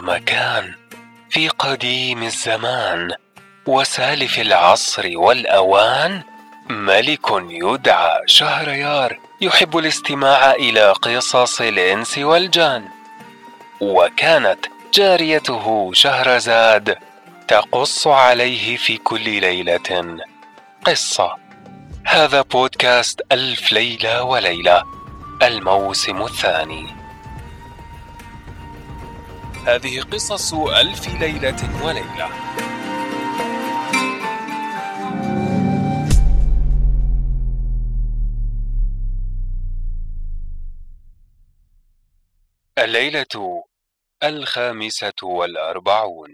مكان في قديم الزمان وسالف العصر والأوان ملك يدعى شهريار يحب الاستماع إلى قصص الإنس والجان. وكانت جاريته شهرزاد تقص عليه في كل ليلة قصة. هذا بودكاست ألف ليلة وليلة الموسم الثاني. هذه قصص ألف ليلة وليلة. الليلة الخامسة والأربعون.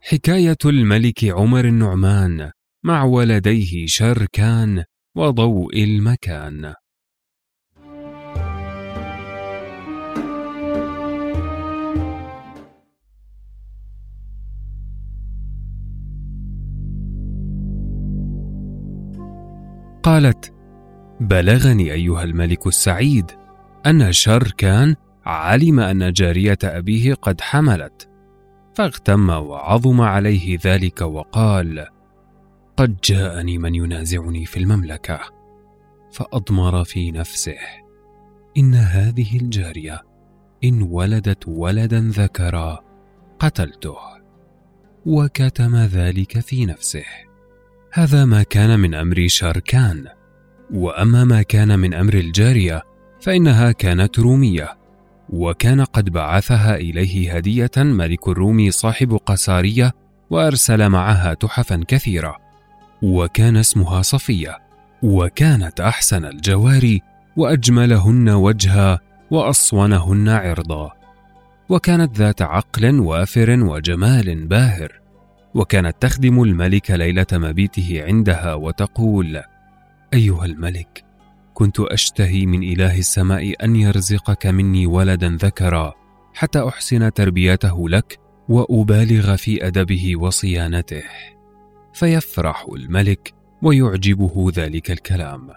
حكاية الملك عمر النعمان. مع ولديه شركان وضوء المكان. قالت بلغني أيها الملك السعيد أن شركان علم أن جارية أبيه قد حملت فاغتم وعظم عليه ذلك وقال قد جاءني من ينازعني في المملكة فأضمر في نفسه. إن هذه الجارية إن ولدت ولدا ذكرا قتلته وكتم ذلك في نفسه. هذا ما كان من أمر شاركان وأما ما كان من أمر الجارية فإنها كانت رومية وكان قد بعثها إليه هدية ملك الروم صاحب قسارية وأرسل معها تحفا كثيرة. وكان اسمها صفية وكانت أحسن الجواري وأجملهن وجها وأصونهن عرضا. وكانت ذات عقل وافر وجمال باهر وكانت تخدم الملك ليلة مبيته عندها وتقول أيها الملك كنت أشتهي من إله السماء أن يرزقك مني ولدا ذكرا حتى أحسن تربيته لك وأبالغ في أدبه وصيانته. فيفرح الملك ويعجبه ذلك الكلام.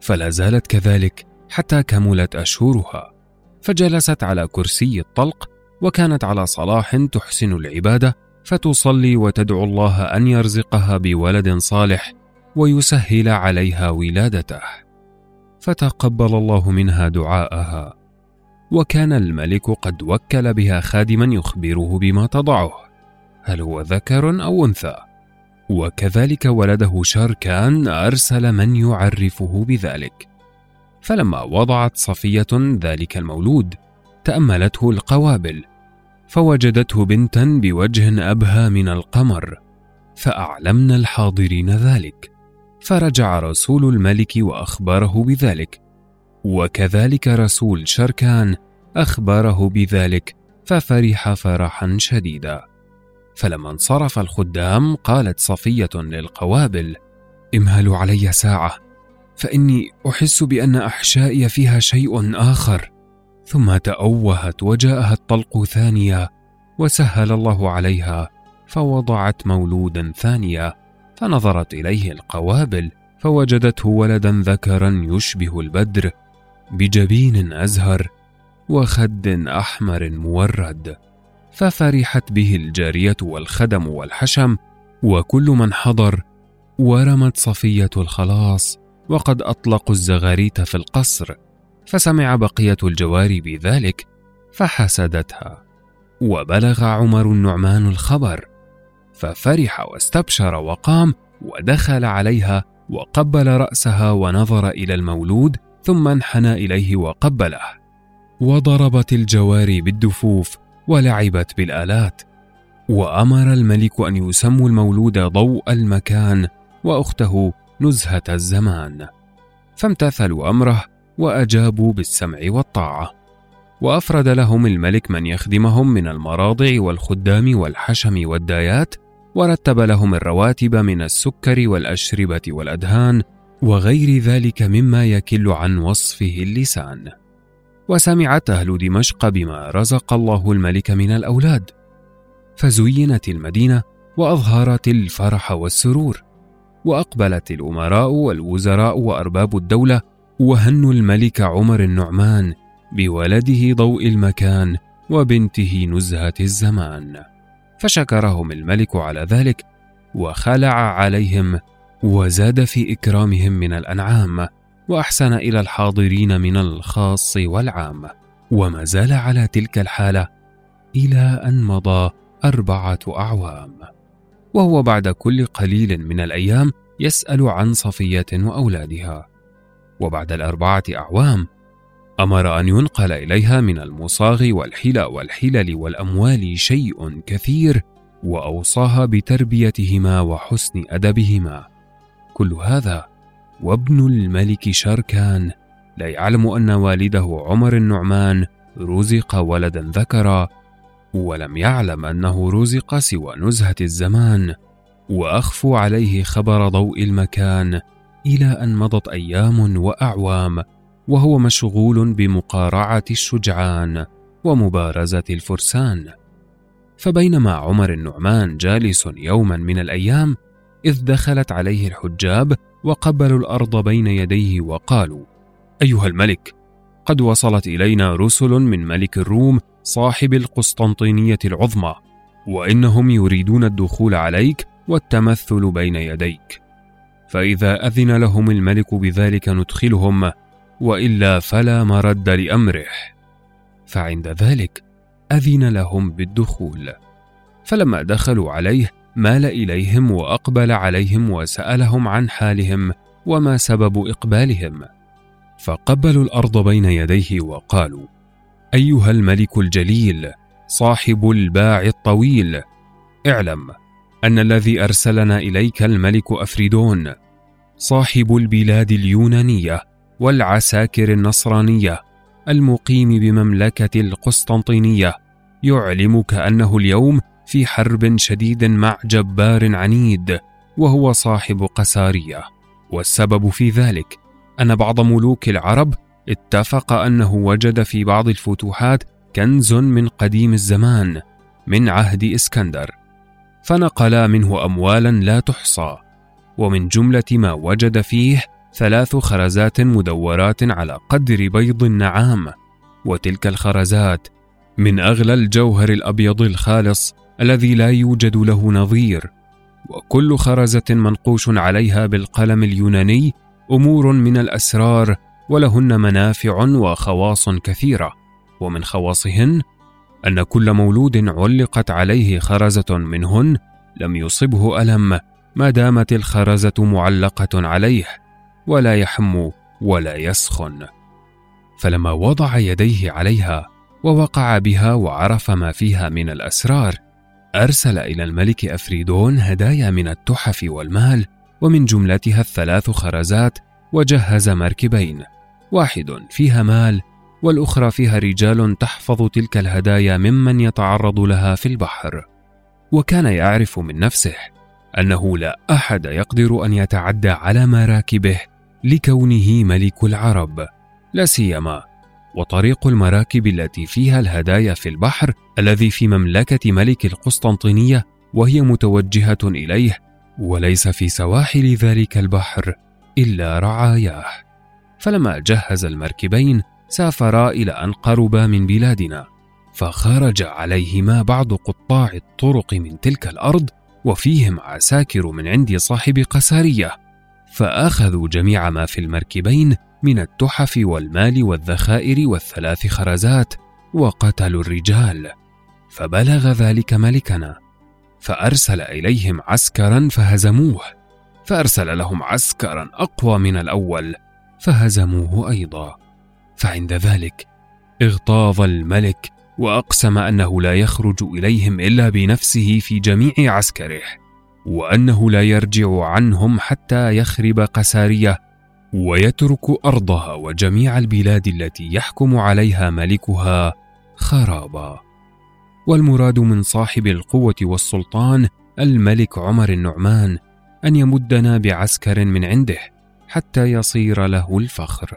فلا زالت كذلك حتى كملت أشهرها. فجلست على كرسي الطلق وكانت على صلاح تحسن العبادة فتصلي وتدعو الله أن يرزقها بولد صالح ويسهل عليها ولادته. فتقبل الله منها دعاءها. وكان الملك قد وكل بها خادما يخبره بما تضعه. هل هو ذكر أو أنثى؟ وكذلك ولده شاركان أرسل من يعرفه بذلك. فلما وضعت صفية ذلك المولود تأملته القوابل فوجدته بنتا بوجه أبهى من القمر فاعلمنا الحاضرين ذلك. فرجع رسول الملك وأخبره بذلك. وكذلك رسول شركان أخبره بذلك ففرح فرحا شديدا. فلما انصرف الخدام قالت صفية للقوابل امهلوا علي ساعة فإني أحس بأن أحشائي فيها شيء آخر. ثم تأوهت وجاءها الطلق ثانية وسهل الله عليها فوضعت مولودا ثانية فنظرت إليه القوابل فوجدته ولدا ذكرا يشبه البدر بجبين أزهر وخد أحمر مورد. ففرحت به الجارية والخدم والحشم وكل من حضر ورمت صفية الخلاص وقد أطلقوا الزغاريت في القصر فسمع بقية الجواري بذلك فحسدتها. وبلغ عمر النعمان الخبر ففرح واستبشر وقام ودخل عليها وقبل رأسها ونظر إلى المولود ثم انحنى إليه وقبله. وضربت الجواري بالدفوف ولعبت بالآلات. وأمر الملك أن يسموا المولود ضوء المكان وأخته نزهة الزمان. فامتثلوا أمره وأجابوا بالسمع والطاعة. وأفرد لهم الملك من يخدمهم من المراضع والخدام والحشم والدايات ورتب لهم الرواتب من السكر والأشربة والأدهان وغير ذلك مما يكل عن وصفه اللسان. وسمعت أهل دمشق بما رزق الله الملك من الأولاد فزينت المدينة وأظهرت الفرح والسرور وأقبلت الأمراء والوزراء وأرباب الدولة وهنوا الملك عمر النعمان بولده ضوء المكان وبنته نزهة الزمان. فشكرهم الملك على ذلك وخلع عليهم وزاد في إكرامهم من الأنعام. وأحسن إلى الحاضرين من الخاص والعام. وما زال على تلك الحالة إلى أن مضى أربعة أعوام. وهو بعد كل قليل من الأيام يسأل عن صفية وأولادها. وبعد الأربعة أعوام أمر أن ينقل إليها من المصاغ والحلى والحلل والأموال شيء كثير وأوصاها بتربيتهما وحسن أدبهما. كل هذا وابن الملك شركان لا يعلم أن والده عمر النعمان رزق ولدا ذكرا ولم يعلم أنه رزق سوى نزهة الزمان. واخفوا عليه خبر ضوء المكان إلى أن مضت أيام وأعوام وهو مشغول بمقارعة الشجعان ومبارزة الفرسان. فبينما عمر النعمان جالس يوما من الأيام إذ دخلت عليه الحجاب وقبلوا الأرض بين يديه وقالوا أيها الملك قد وصلت إلينا رسل من ملك الروم صاحب القسطنطينية العظمى وإنهم يريدون الدخول عليك والتمثل بين يديك. فإذا أذن لهم الملك بذلك ندخلهم وإلا فلا مرد لأمره. فعند ذلك أذن لهم بالدخول. فلما دخلوا عليه مال إليهم وأقبل عليهم وسألهم عن حالهم وما سبب إقبالهم. فقبلوا الأرض بين يديه وقالوا أيها الملك الجليل صاحب الباع الطويل اعلم أن الذي أرسلنا إليك الملك أفريدون صاحب البلاد اليونانية والعساكر النصرانية المقيم بمملكة القسطنطينية يعلمك أنه اليوم في حرب شديد مع جبار عنيد وهو صاحب قسارية. والسبب في ذلك أن بعض ملوك العرب اتفق أنه وجد في بعض الفتوحات كنز من قديم الزمان من عهد إسكندر. فنقلا منه اموالا لا تحصى. ومن جملة ما وجد فيه ثلاث خرزات مدورات على قدر بيض النعام. وتلك الخرزات من أغلى الجوهر الأبيض الخالص الذي لا يوجد له نظير وكل خرزة منقوش عليها بالقلم اليوناني أمور من الأسرار ولهن منافع وخواص كثيرة. ومن خواصهن أن كل مولود علقت عليه خرزة منهن لم يصبه ألم ما دامت الخرزة معلقة عليه ولا يحم ولا يسخن. فلما وضع يديه عليها ووقع بها وعرف ما فيها من الأسرار أرسل إلى الملك أفريدون هدايا من التحف والمال ومن جملتها الثلاث خرزات وجهز مركبين. واحد فيها مال والأخرى فيها رجال تحفظ تلك الهدايا ممن يتعرض لها في البحر. وكان يعرف من نفسه أنه لا أحد يقدر أن يتعدى على مراكبه لكونه ملك العرب لا سيما وطريق المراكب التي فيها الهدايا في البحر الذي في مملكة ملك القسطنطينية وهي متوجهة إليه وليس في سواحل ذلك البحر إلا رعاياه. فلما جهز المركبين سافرا إلى أن قربا من بلادنا فخرج عليهما بعض قطاع الطرق من تلك الأرض وفيهم عساكر من عند صاحب قسارية فأخذوا جميع ما في المركبين من التحف والمال والذخائر والثلاث خرزات وقتلوا الرجال. فبلغ ذلك ملكنا فأرسل إليهم عسكرا فهزموه. فأرسل لهم عسكرا أقوى من الأول فهزموه أيضا. فعند ذلك اغتاظ الملك وأقسم أنه لا يخرج إليهم إلا بنفسه في جميع عسكره وأنه لا يرجع عنهم حتى يخرب قساريه. ويترك أرضها وجميع البلاد التي يحكم عليها ملكها خرابا. والمراد من صاحب القوة والسلطان الملك عمر النعمان أن يمدنا بعسكر من عنده حتى يصير له الفخر.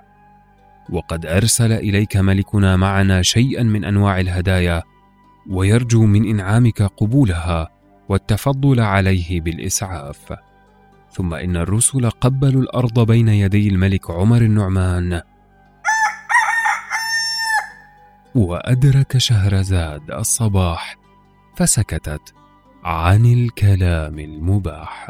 وقد أرسل إليك ملكنا معنا شيئا من أنواع الهدايا ويرجو من إنعامك قبولها والتفضل عليه بالإسعاف. ثم إن الرسل قبلوا الأرض بين يدي الملك عمر النعمان. وأدرك شهرزاد الصباح فسكتت عن الكلام المباح.